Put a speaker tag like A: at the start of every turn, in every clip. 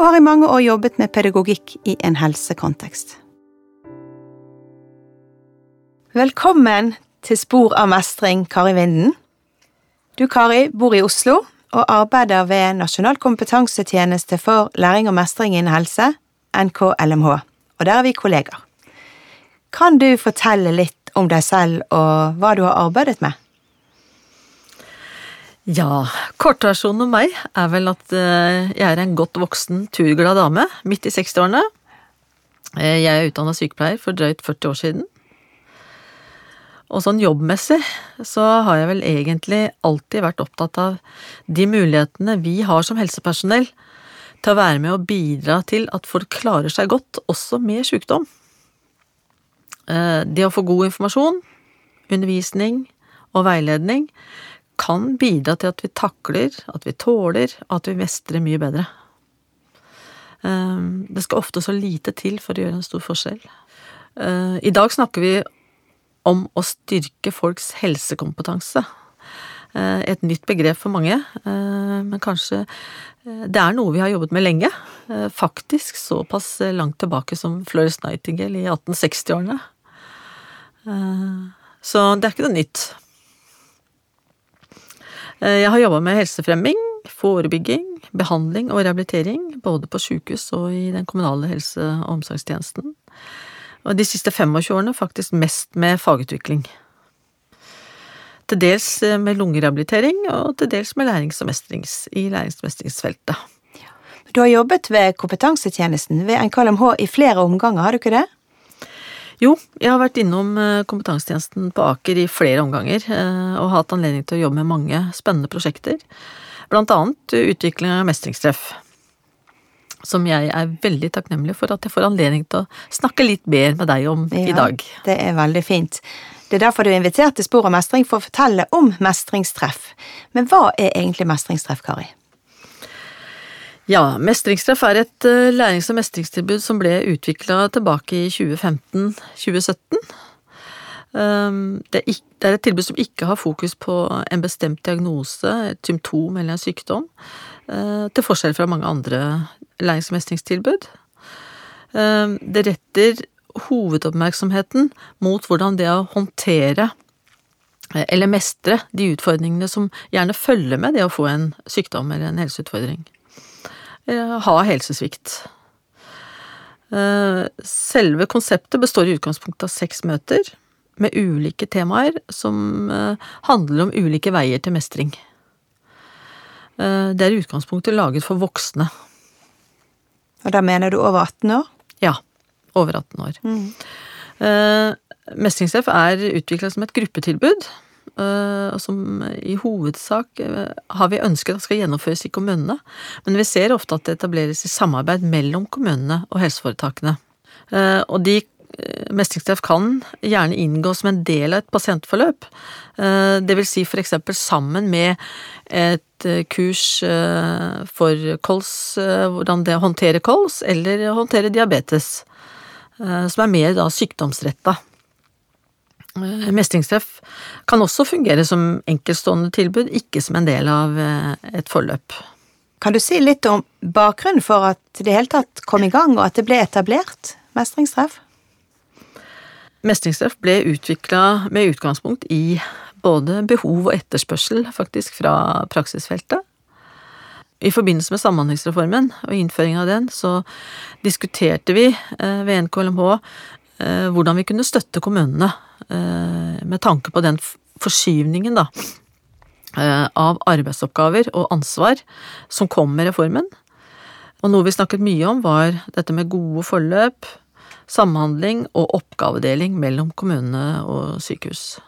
A: og har i mange år jobbet med pedagogikk i en helsekontekst. Velkommen til Spor av mestring, Kari Vinden. Du, Kari, bor i Oslo og arbeider ved Nasjonal kompetansetjeneste for læring og mestring innen helse, NKLMH, og der er vi kollegaer. Kan du fortelle litt om deg selv og hva du har arbeidet med?
B: Ja, kortversjonen om meg er vel at eh, jeg er en godt voksen, turglad dame midt i 60-årene. Eh, jeg er utdanna sykepleier for drøyt 40 år siden. Og sånn jobbmessig så har jeg vel egentlig alltid vært opptatt av de mulighetene vi har som helsepersonell til å være med og bidra til at folk klarer seg godt, også med sykdom. Eh, det å få god informasjon, undervisning og veiledning kan bidra til at vi takler, at vi tåler, at vi mestrer mye bedre. Ehm, det skal ofte så lite til for å gjøre en stor forskjell. Eh, I dag snakker vi om å styrke folks helsekompetanse. Eh, et nytt begrep for mange, eh, men kanskje det er noe vi har jobbet med lenge. Faktisk såpass langt tilbake som Florence Nightingale i 1860-årene. Så det er ikke noe nytt. Eh, jeg har jobba med helsefremming, forebygging, behandling og rehabilitering, både på sykehus og i den kommunale helse- og omsorgstjenesten. Og de siste 25 årene faktisk mest med fagutvikling. Til dels eh, med lungerehabilitering, og til dels med lærings- og mestrings, i lærings- og mestringsfeltet.
A: Du har jobbet ved kompetansetjenesten ved NKLMH i flere omganger, har du ikke det?
B: Jo, jeg har vært innom eh, kompetansetjenesten på Aker i flere omganger, og og hatt anledning til å jobbe med mange spennende prosjekter. Blant annet utvikling av mestringstreff. Som jeg er veldig takknemlig for at jeg får anledning til å snakke litt mer med deg om ja, i dag.
A: Det er veldig fint. Det er derfor du er invitert til Spor og mestring for å fortelle om mestringstreff. Men hva er egentlig mestringstreff, Kari?
B: Ja, Mestringstreff er et eh, lærings- og mestringstilbud som ble utvikla tilbake i 2015-2017. Ehm, det er et tilbud som ikke har fokus på en bestemt diagnose, et symptom eller en sykdom, eh, til forskjell fra mange andre lærings- og mestringstilbud. Ehm, det retter hovedoppmerksomheten mot hvordan det å håndtere eh, eller mestre de utfordringene som gjerne følger med det å få en sykdom eller en helseutfordring. Eh, ha helsesvikt. Eh, selve konseptet består i utgangspunktet av seks møter med ulike temaer som eh, handler om ulike veier til mestring. Det er i utgangspunktet laget for voksne.
A: Og da mener du over 18 år?
B: Ja. Over 18 år. Mm. Mestringstreff er utvikla som et gruppetilbud og som i hovedsak eh, har vi ønsket at skal gjennomføres i kommunene, men vi ser ofte at det etableres i samarbeid mellom kommunene og helseforetakene. Eh, og de mestringstreff kan gjerne inngå som en del av et pasientforløp. Det vil si eksempel sammen med et kurs for kols, hvordan det håndterer kols, eller håndtere diabetes, som er mer da sykdomsretta. Eh, mestringstreff kan også fungere som enkeltstående tilbud, ikke som en del av eh, et forløp.
A: Kan du si litt om bakgrunnen for at det i hele tatt kom i gang, og at det ble etablert mestringstreff?
B: Mestringstreff ble utvikla med utgangspunkt i både behov og etterspørsel, faktisk, fra praksisfeltet. I forbindelse med Samhandlingsreformen og innføringen av den, så diskuterte vi eh, ved NKLMH hvordan vi kunne støtte kommunene med tanke på den forskyvningen, da, eh, av arbeidsoppgaver og ansvar som kom med reformen. Og noe vi snakket mye om, var dette med gode forløp, samhandling og oppgavedeling mellom kommunene og sykehus.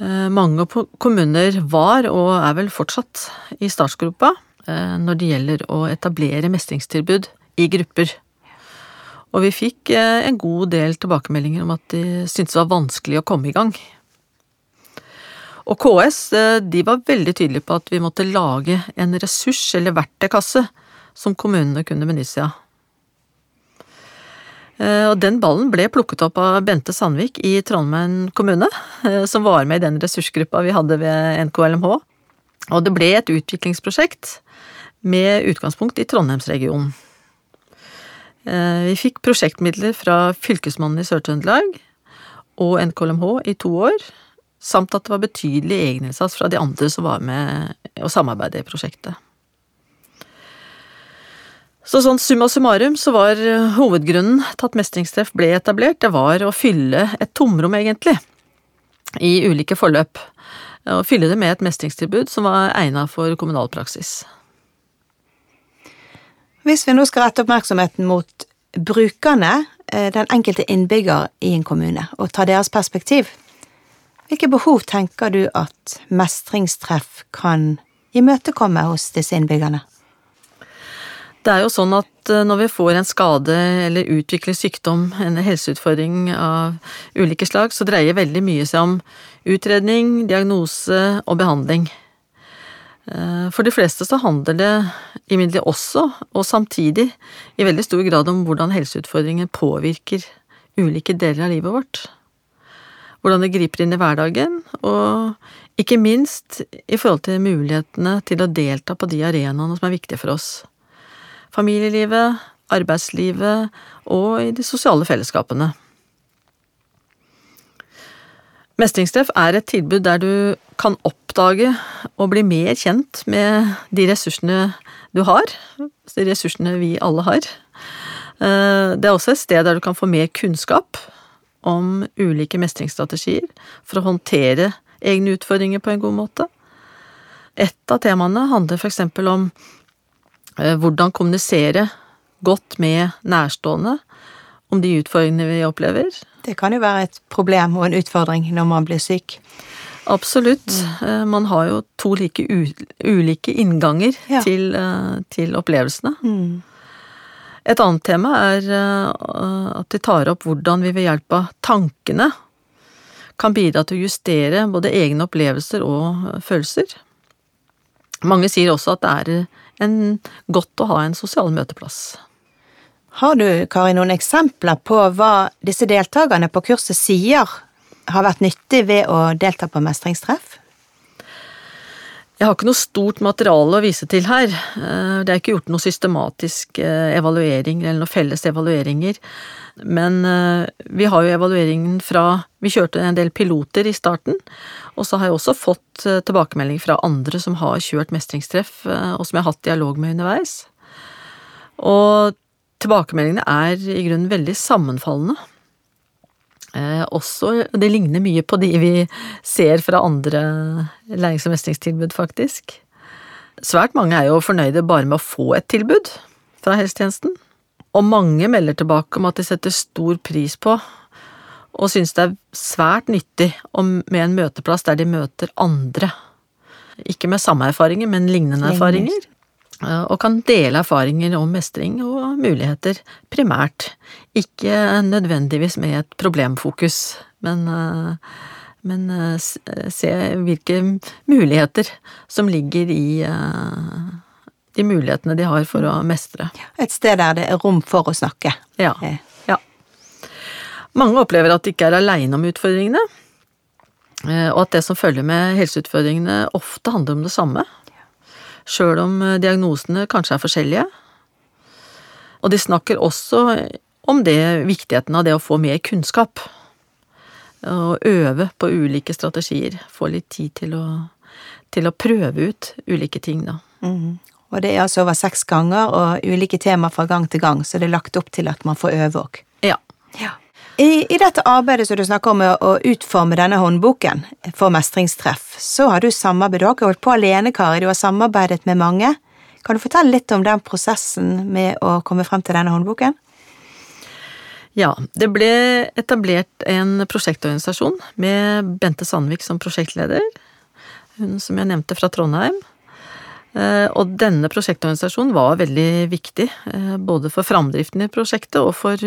B: Eh, mange kommuner var, og er vel fortsatt, i startgropa når det gjelder å etablere mestringstilbud i grupper. Og vi fikk eh, en god del tilbakemeldinger om at de syntes det var vanskelig å komme i gang. Og KS eh, de var veldig tydelige på at vi måtte lage en ressurs eller verktøykasse som kommunene kunne benytte seg av. Eh, og den ballen ble plukket opp av Bente Sandvik i Trondheim kommune, som var med i den ressursgruppa vi hadde ved NKLMH. Og det ble et utviklingsprosjekt med utgangspunkt i Trondheimsregionen. Eh, vi fikk prosjektmidler fra Fylkesmannen i Sør-Trøndelag og NKLMH i to år, samt at det var betydelig egeninnsats fra de andre som var med å samarbeide i prosjektet. Så sånn summa summarum så var hovedgrunnen til at mestringstreff ble etablert, det var å fylle et tomrom, egentlig, i ulike forløp. Å fylle det med et mestringstilbud som var egnet for kommunal praksis.
A: Hvis vi nå skal rette oppmerksomheten mot brukerne, eh, den enkelte innbygger i en kommune, og ta deres perspektiv, hvilke behov tenker du at mestringstreff kan imøtekomme hos disse innbyggerne?
B: Det er jo sånn at eh, når vi får en skade eller utvikler sykdom, en helseutfordring av ulike slag, så dreier veldig mye seg om utredning, diagnose og behandling. Eh, for de fleste så handler det imidlertid også, og samtidig, i veldig stor grad om hvordan helseutfordringer påvirker ulike deler av livet vårt. Hvordan det griper inn i hverdagen, og ikke minst i forhold til mulighetene til å delta på de arenaene som er viktige for oss. Familielivet, arbeidslivet og i de sosiale fellesskapene. Mestringstreff er et tilbud der du kan oppdage og bli mer kjent med de ressursene du har, de ressursene vi alle har. Eh, det er også et sted der du kan få mer kunnskap om ulike mestringsstrategier for å håndtere egne utfordringer på en god måte. Et av temaene handler eksempel om eh, hvordan kommunisere godt med nærstående om de utfordringene vi opplever.
A: Det kan jo være et problem og en utfordring når man blir syk.
B: Absolutt. Mm. Man har jo to like ulike innganger ja. til, eh, til, opplevelsene. Mm. Et annet tema er eh, at de tar opp hvordan vi ved hjelp av tankene kan bidra til å justere både egne opplevelser og følelser. Mange sier også at det er en godt å ha en sosial møteplass.
A: Har du, Kari, noen eksempler på hva disse deltakerne på kurset sier har vært nyttig ved å delta på mestringstreff?
B: Jeg har ikke noe stort materiale å vise til her. Eh, det er ikke gjort noe systematisk eh, evaluering eller noen felles evalueringer. Men eh, vi har jo evalueringen fra Vi kjørte en del piloter i starten. Og så har jeg også fått tilbakemelding fra andre som har kjørt mestringstreff, og som jeg har hatt dialog med underveis. Og tilbakemeldingene er i grunnen veldig sammenfallende. Eh, også, det ligner mye på de vi ser fra andre lærings- og mestringstilbud, faktisk. Svært mange er jo fornøyde bare med å få et tilbud fra helsetjenesten. Og mange melder tilbake om at de setter stor pris på og synes det er svært nyttig med en møteplass der de møter andre. Ikke med samme erfaringer, men lignende erfaringer. Eh, og kan dele erfaringer om mestring og muligheter, primært. Ikke nødvendigvis med et problemfokus, men, eh, men eh, se hvilke muligheter som ligger i de mulighetene de har for å mestre.
A: Et sted der det er rom for å snakke.
B: Ja. ja. Mange opplever at de ikke er aleine om utfordringene, og at det som følger med helseutfordringene ofte handler om det samme sjøl om eh, diagnosene kanskje er forskjellige. Og de snakker også om det, viktigheten av det å få mer kunnskap. Og øve på ulike strategier. Få litt tid til å, til å prøve ut ulike ting, da.
A: Mm. Og det er altså over seks ganger, og ulike tema fra gang til gang, så det er lagt opp til at man får øve òg.
B: Ja.
A: ja. I, I, dette arbeidet som du snakker om å utforme denne håndboken for mestringstreff, så har du samarbeidet, du har ikke holdt på alene, Kari, du har samarbeidet med mange. Kan du fortelle litt om den prosessen med å komme frem til denne håndboken?
B: Ja, det ble etablert en prosjektorganisasjon med Bente Sandvik som prosjektleder. Hun som jeg nevnte fra Trondheim. Eh, og denne prosjektorganisasjonen var veldig viktig, eh, både for framdriften i prosjektet og for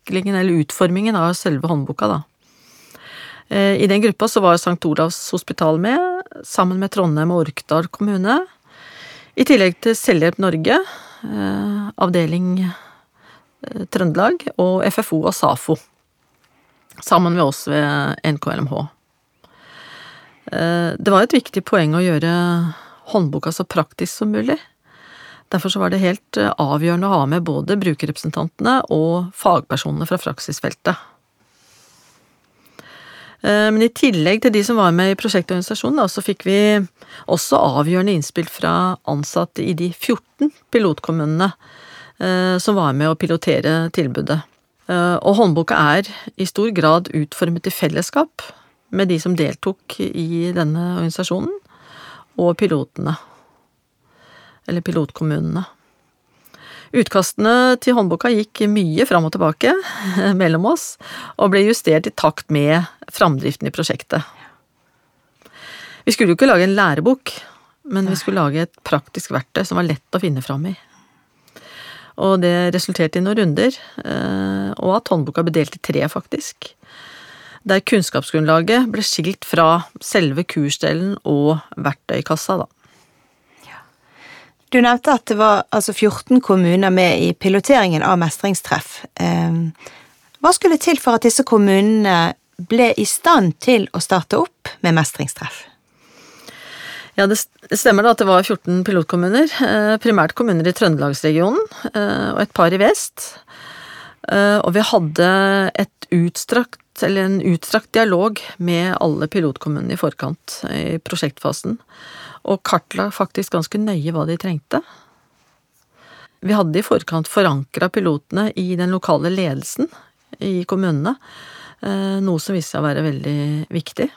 B: utviklingen eller utformingen av selve håndboka, da. I den gruppa så var St. Olavs hospital med, sammen med Trondheim og Orkdal kommune. I tillegg til Selvhjelp Norge, avdeling Trøndelag og FFO og SAFO. Sammen med oss ved NKLMH. Eh, det var et viktig poeng å gjøre håndboka så praktisk som mulig. Derfor var det helt eh, avgjørende å ha med både brukerrepresentantene og fagpersonene fra praksisfeltet. Eh, men i tillegg til de som var med i prosjektorganisasjonen, så fikk vi også avgjørende innspill fra ansatte i de 14 pilotkommunene som var med å pilotere tilbudet. Og håndboka er i stor grad utformet i fellesskap med de som deltok i denne organisasjonen, og pilotene. Eller pilotkommunene. Utkastene til håndboka gikk mye fram og tilbake mellom oss, og ble justert i takt med framdriften i prosjektet. Vi skulle jo ikke lage en lærebok, men vi skulle lage et praktisk verktøy som var lett å finne fram i. Og det resulterte i noen runder, eh, og at håndboka ble delt i tre, faktisk der kunnskapsgrunnlaget ble skilt fra selve kursdelen og verktøykassa, da.
A: Du nevnte at det var altså 14 kommuner med i piloteringen av mestringstreff. Ehm, hva skulle til for at disse kommunene ble i stand til å starte opp med mestringstreff?
B: Ja, det stemmer da at det var 14 pilotkommuner. Eh, primært kommuner i Trøndelagsregionen eh, og et par i vest. Eh, og vi hadde utstrakt en utstrakt dialog med alle pilotkommunene i forkant i prosjektfasen, og kartla faktisk ganske nøye hva de trengte. Vi hadde i forkant forankra pilotene i den lokale ledelsen i kommunene, eh, noe som viste seg å være veldig viktig.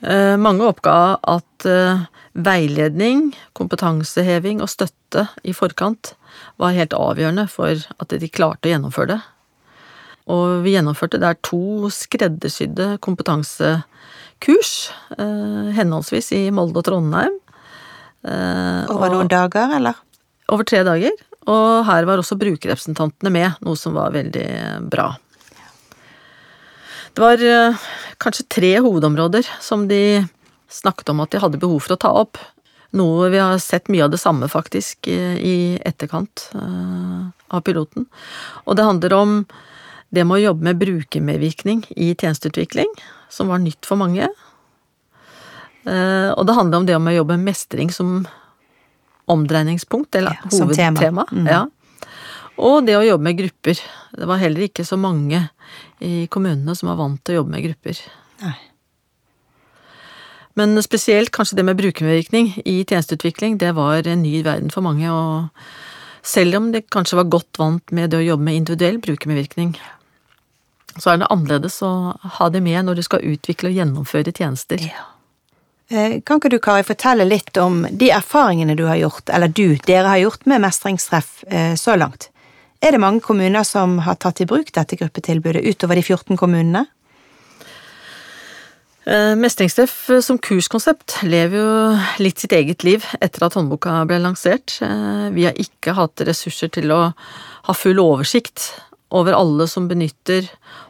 B: Eh, mange oppga at eh, veiledning, kompetanseheving og støtte i forkant var helt avgjørende for at de klarte å gjennomføre det. Og vi gjennomførte der to skreddersydde kompetansekurs, eh, henholdsvis i Molde og Trondheim.
A: Eh, over noen dager, eller?
B: Over tre dager. Og her var også brukerrepresentantene med, noe som var veldig bra. Det var eh, kanskje tre hovedområder som de snakket om at de hadde behov for å ta opp. Noe vi har sett mye av det samme, faktisk, i etterkant av piloten. Og det handler om det med å jobbe med brukermedvirkning i tjenesteutvikling, som var nytt for mange. Eh, og det handler om det om å jobbe med mestring som omdreiningspunkt, eller ja, hovedtema. Mm. Ja. Og det å jobbe med grupper. Det var heller ikke så mange i kommunene som var vant til å jobbe med grupper. Nei. Men spesielt kanskje det med brukermedvirkning i tjenesteutvikling, det var en ny verden for mange. Og selv om det kanskje var godt vant med det å jobbe med individuell brukermedvirkning, så er det annerledes å ha det med når du skal utvikle og gjennomføre tjenester. Ja.
A: Eh, kan ikke du, Kari, fortelle litt om de erfaringene du har gjort, eller du, dere har gjort med mestringstreff eh, så langt? Er det mange kommuner som har tatt i bruk dette gruppetilbudet utover de 14 kommunene?
B: Eh, mestringstreff som kurskonsept lever jo litt sitt eget liv etter at håndboka ble lansert. Vi har ikke hatt ressurser til å ha full oversikt over alle som benytter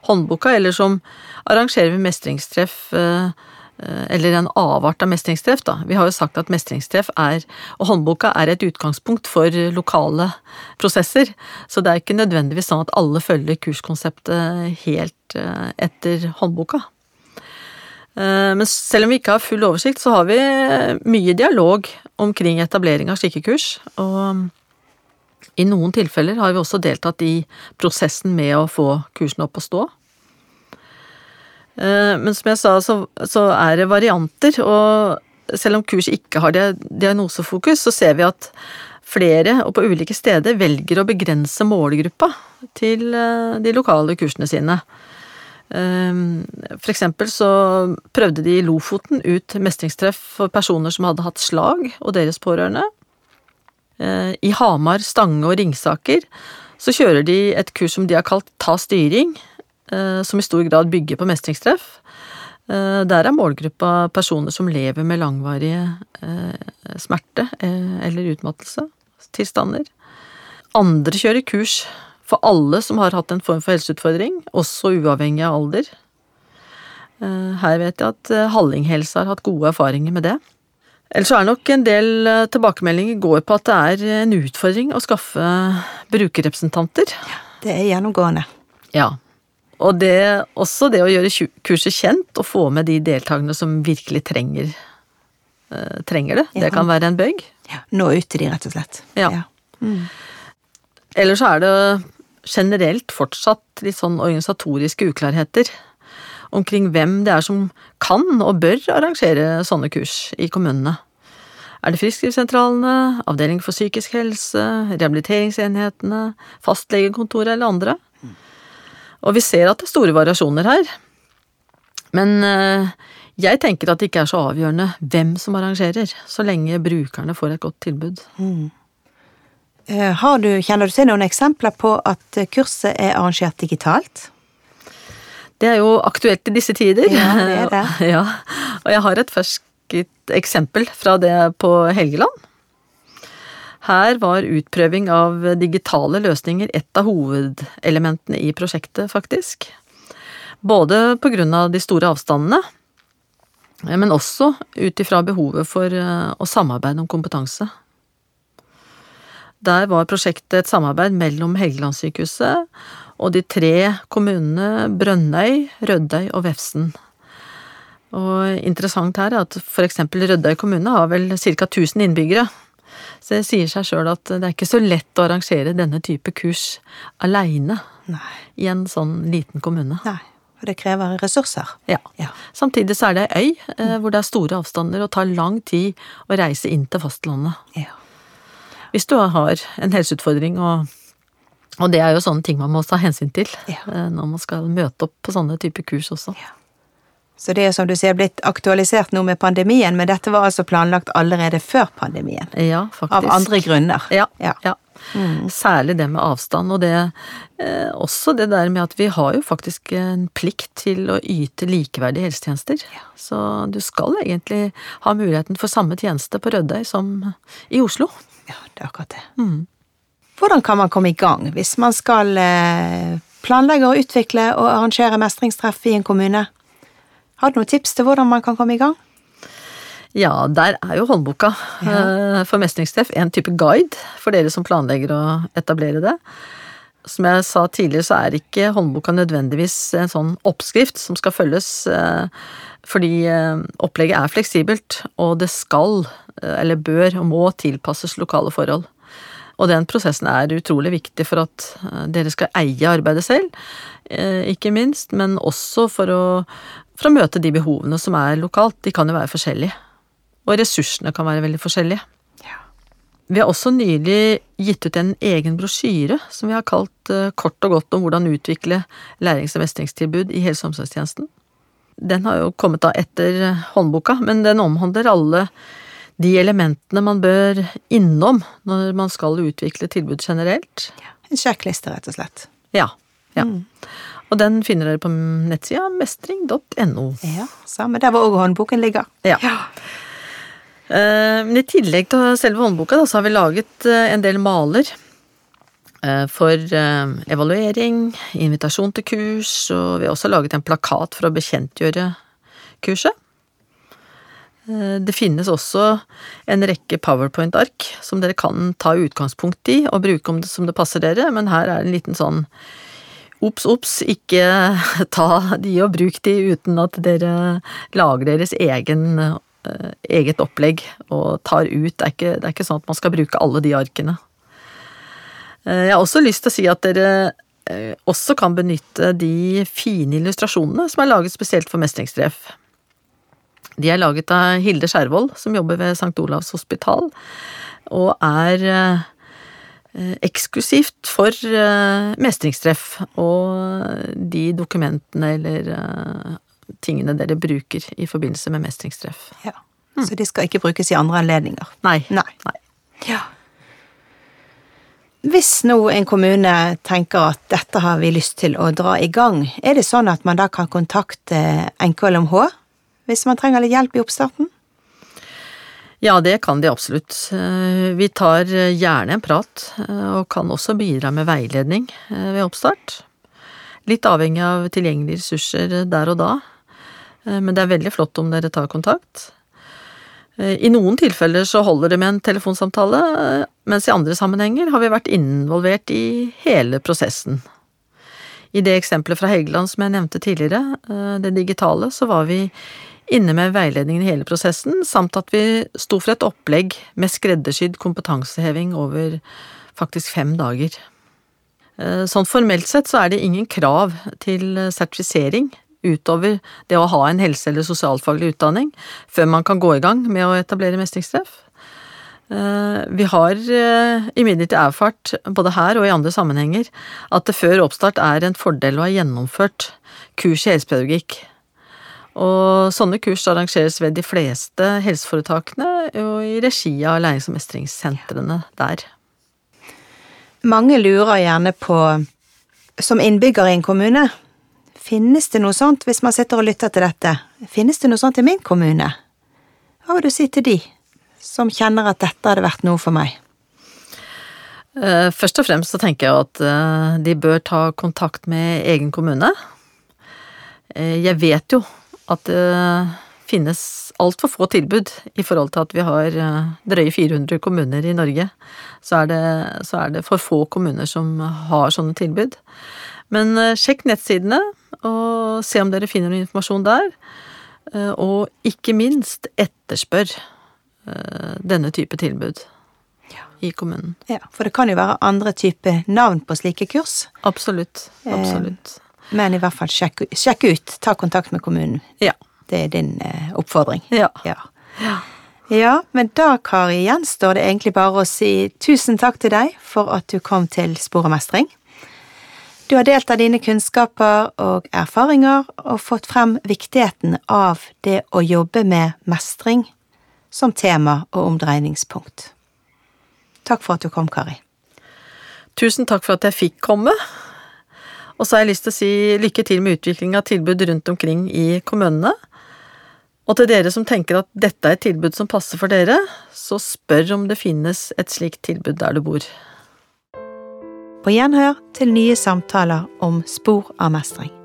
B: håndboka, eller som arrangerer vi mestringstreff eh, eller en avart av mestringstreff, da. Vi har jo sagt at mestringstreff er, og håndboka er et utgangspunkt for lokale prosesser, så det er ikke nødvendigvis sånn at alle følger kurskonseptet helt eh, etter håndboka. Eh, men selv om vi ikke har full oversikt, så har vi mye dialog omkring etablering av slike kurs, og i noen tilfeller har vi også deltatt i prosessen med å få kursen opp å stå. Eh, men som jeg sa, så, så er det varianter, og selv om kurset ikke har diagnosefokus, så ser vi at flere og på ulike steder velger å begrense målgruppa til eh, de lokale kursene sine. Eh, for eksempel så prøvde de i Lofoten ut mestringstreff for personer som hadde hatt slag, og deres pårørende. Eh, I Hamar, Stange og Ringsaker så kjører de et kurs som de har kalt Ta styring, eh, som i stor grad bygger på mestringstreff. Eh, Der er målgruppa personer som lever med langvarige smerte eller utmattelsestilstander. Andre kjører kurs for alle som har hatt en form for helseutfordring, også uavhengig av alder. Her vet jeg at Hallinghelse har hatt gode erfaringer med det. Ellers er nok en del eh, tilbakemeldinger går på at det er en utfordring å skaffe brukerrepresentanter.
A: Det er gjennomgående.
B: Ja. Og det, også det å gjøre kurset kjent og få med de deltakerne som virkelig trenger, uh, trenger det. Det kan være en bøyg.
A: Nå ut til de, rett og slett.
B: Ja. ja. Mm. Ellers er det generelt fortsatt litt sånn organisatoriske uklarheter omkring hvem det er som kan og bør arrangere sånne kurs i kommunene. Er det frisklivssentralene, avdeling for psykisk helse, rehabiliteringsenhetene, fastlegekontoret eller andre? Og vi ser at det er store variasjoner her. Men eh, jeg tenker at det ikke er så avgjørende hvem som arrangerer, så lenge brukerne får et godt tilbud.
A: Mm. Har du, kjenner du til noen eksempler på at eh, kurset er arrangert digitalt?
B: Det er jo aktuelt i disse tider.
A: Ja, det er det.
B: ja, og jeg har et ferskt eksempel fra det på Helgeland. Her var utprøving av digitale løsninger et av hovedelementene i prosjektet, faktisk. Både på grunn av de store avstandene, men også ut ifra behovet for eh, å samarbeide om kompetanse. Der var prosjektet et samarbeid mellom Helgelandssykehuset og de tre kommunene Brønnøy, Rødøy og Vefsn. Og interessant her er at for eksempel Rødøy kommune har vel ca. 1000 innbyggere. Så det sier seg sjøl at det er ikke så lett å arrangere denne type kurs aleine i en sånn liten kommune.
A: Nei. For det krever ressurser.
B: Ja.
A: Ja.
B: Samtidig så er det ei øy eh, hvor det er store avstander og tar lang tid å reise inn til fastlandet.
A: Ja.
B: Hvis du har en helseutfordring, og, og det er jo sånne ting man må ta hensyn til
A: Ja.
B: eh, når man skal møte opp på sånne typer kurs også.
A: Så det er som du sier blitt aktualisert nå med pandemien, men dette var altså planlagt allerede før pandemien.
B: Ja, faktisk.
A: Av andre grunner.
B: Ja.
A: Ja.
B: ja. Særlig det med avstand, og det eh, også det der med at vi har jo faktisk en plikt til å yte likeverdige helsetjenester. Så du skal egentlig ha muligheten for samme tjeneste på Rødøy som i Oslo.
A: Ja, det er akkurat det. Hvordan kan man komme i gang hvis man skal eh, planlegge og utvikle og arrangere mestringstreff i en kommune? Har du noen tips til hvordan man kan komme i gang?
B: Ja, der er jo håndboka ja. for mestringstreff en type guide for dere som planlegger å etablere det. Som jeg sa tidligere, så er ikke håndboka nødvendigvis en sånn oppskrift som skal følges, eh, fordi eh, opplegget er fleksibelt, og det skal, eh, eller bør og må tilpasses lokale forhold. Og den prosessen er utrolig viktig for at eh, dere skal eie arbeidet selv, eh, ikke minst, men også for å, for å møte de behovene som er lokalt. De kan jo være forskjellige. Og ressursene kan være veldig forskjellige. Vi har også nylig gitt ut en egen brosjyre som vi har kalt eh, Kort og godt om hvordan utvikle lærings- og mestringstilbud i helse- og omsorgstjenesten. Den har jo kommet da etter håndboka, men den omhandler alle de elementene man bør innom når man skal utvikle tilbud generelt.
A: En sjekkliste, rett og slett.
B: Ja. ja. Og den finner dere på nettsida mestring.no.
A: Ja, samme der hvor òg håndboken ligger.
B: Ja. ja. Men i tillegg til selve håndboka, da, så har vi laget eh, en del maler. eh, For eh, evaluering, invitasjon til kurs, og vi har også laget en plakat for å bekjentgjøre kurset. Eh, Det finnes også en rekke powerpoint-ark som dere kan ta utgangspunkt i og bruke om det, som det passer dere, men her er en liten sånn Ops, ops, ikke ta de og bruk de uten at dere lager deres egen, eh, eget opplegg og tar ut. Det er, ikke, det er ikke sånn at man skal bruke alle de arkene. Eh, Jeg har også lyst til å si at dere også kan benytte de fine illustrasjonene som er laget spesielt for mestringstreff. De er laget av Hilde Skjervold, som jobber ved St. Olavs hospital, og er eh, eksklusivt for eh, mestringstreff og de dokumentene eller eh, tingene dere bruker i forbindelse med mestringstreff.
A: Ja. Så de skal ikke brukes i andre anledninger.
B: Nei.
A: Nei.
B: Nei.
A: Ja. Hvis nå en kommune tenker at dette har vi lyst til å dra i gang, er det sånn at man da kan kontakte NKLMH hvis man trenger litt hjelp i oppstarten?
B: Ja, det kan de absolutt. Eh, vi tar gjerne en prat, og kan også bidra med veiledning ved oppstart. Litt avhengig av tilgjengelige ressurser der og da, men det er veldig flott om dere tar kontakt. I noen tilfeller så holder det med en telefonsamtale, mens i andre sammenhenger har vi vært involvert i hele prosessen. I det eksempelet fra Helgeland som jeg nevnte tidligere, eh, det digitale, så var vi inne med veiledningen i hele prosessen, samt at vi sto for et opplegg med skreddersydd kompetanseheving over faktisk fem dager. Eh, sånn formelt sett så er det ingen krav til sertifisering utover det å ha en helse- eller sosialfaglig utdanning før man kan gå i gang med å etablere mestringstreff. Eh, vi har eh, imidlertid erfart, både her og i andre sammenhenger, at det før oppstart er en fordel å ha gjennomført kurs i helsepedagogikk. Og sånne kurs arrangeres ved de fleste helseforetakene og i regi av lærings- og mestringssentrene der.
A: Mange lurer gjerne på, som innbygger i en kommune, finnes det noe sånt hvis man sitter og lytter til dette? Finnes det noe sånt i min kommune? Hva vil du si til de? som kjenner at dette hadde vært noe for meg?
B: Eh, først og fremst så tenker jeg at eh, de bør ta kontakt med egen kommune. Eh, jeg vet jo at det finnes altfor få tilbud i forhold til at vi har drøye 400 kommuner i Norge. Så er, det, så er det for få kommuner som har sånne tilbud. Men sjekk nettsidene og se om dere finner noe informasjon der. Og ikke minst etterspør Eh, denne type tilbud i kommunen.
A: Ja, For det kan jo være andre typer navn på slike kurs.
B: Absolutt. Eh, Absolutt.
A: Men i hvert fall sjekk, sjekk, ut. Ta kontakt med kommunen.
B: Ja.
A: Det er din eh, oppfordring.
B: Ja.
A: ja. Ja, men da, Kari, gjenstår det egentlig bare å si tusen takk til deg for at du kom til Spor og mestring. Du har delt av dine kunnskaper og erfaringer og fått frem viktigheten av det å jobbe med mestring som tema og omdreiningspunkt. Takk for at du kom, Kari.
B: Tusen takk for at jeg fikk komme. Og så har jeg lyst til å si lykke til med utvikling av tilbud rundt omkring i kommunene. Og til dere som tenker at dette er et tilbud som passer for dere, så spør om det finnes et slikt tilbud der du bor.
A: På gjenhør til nye samtaler om spor av mestring.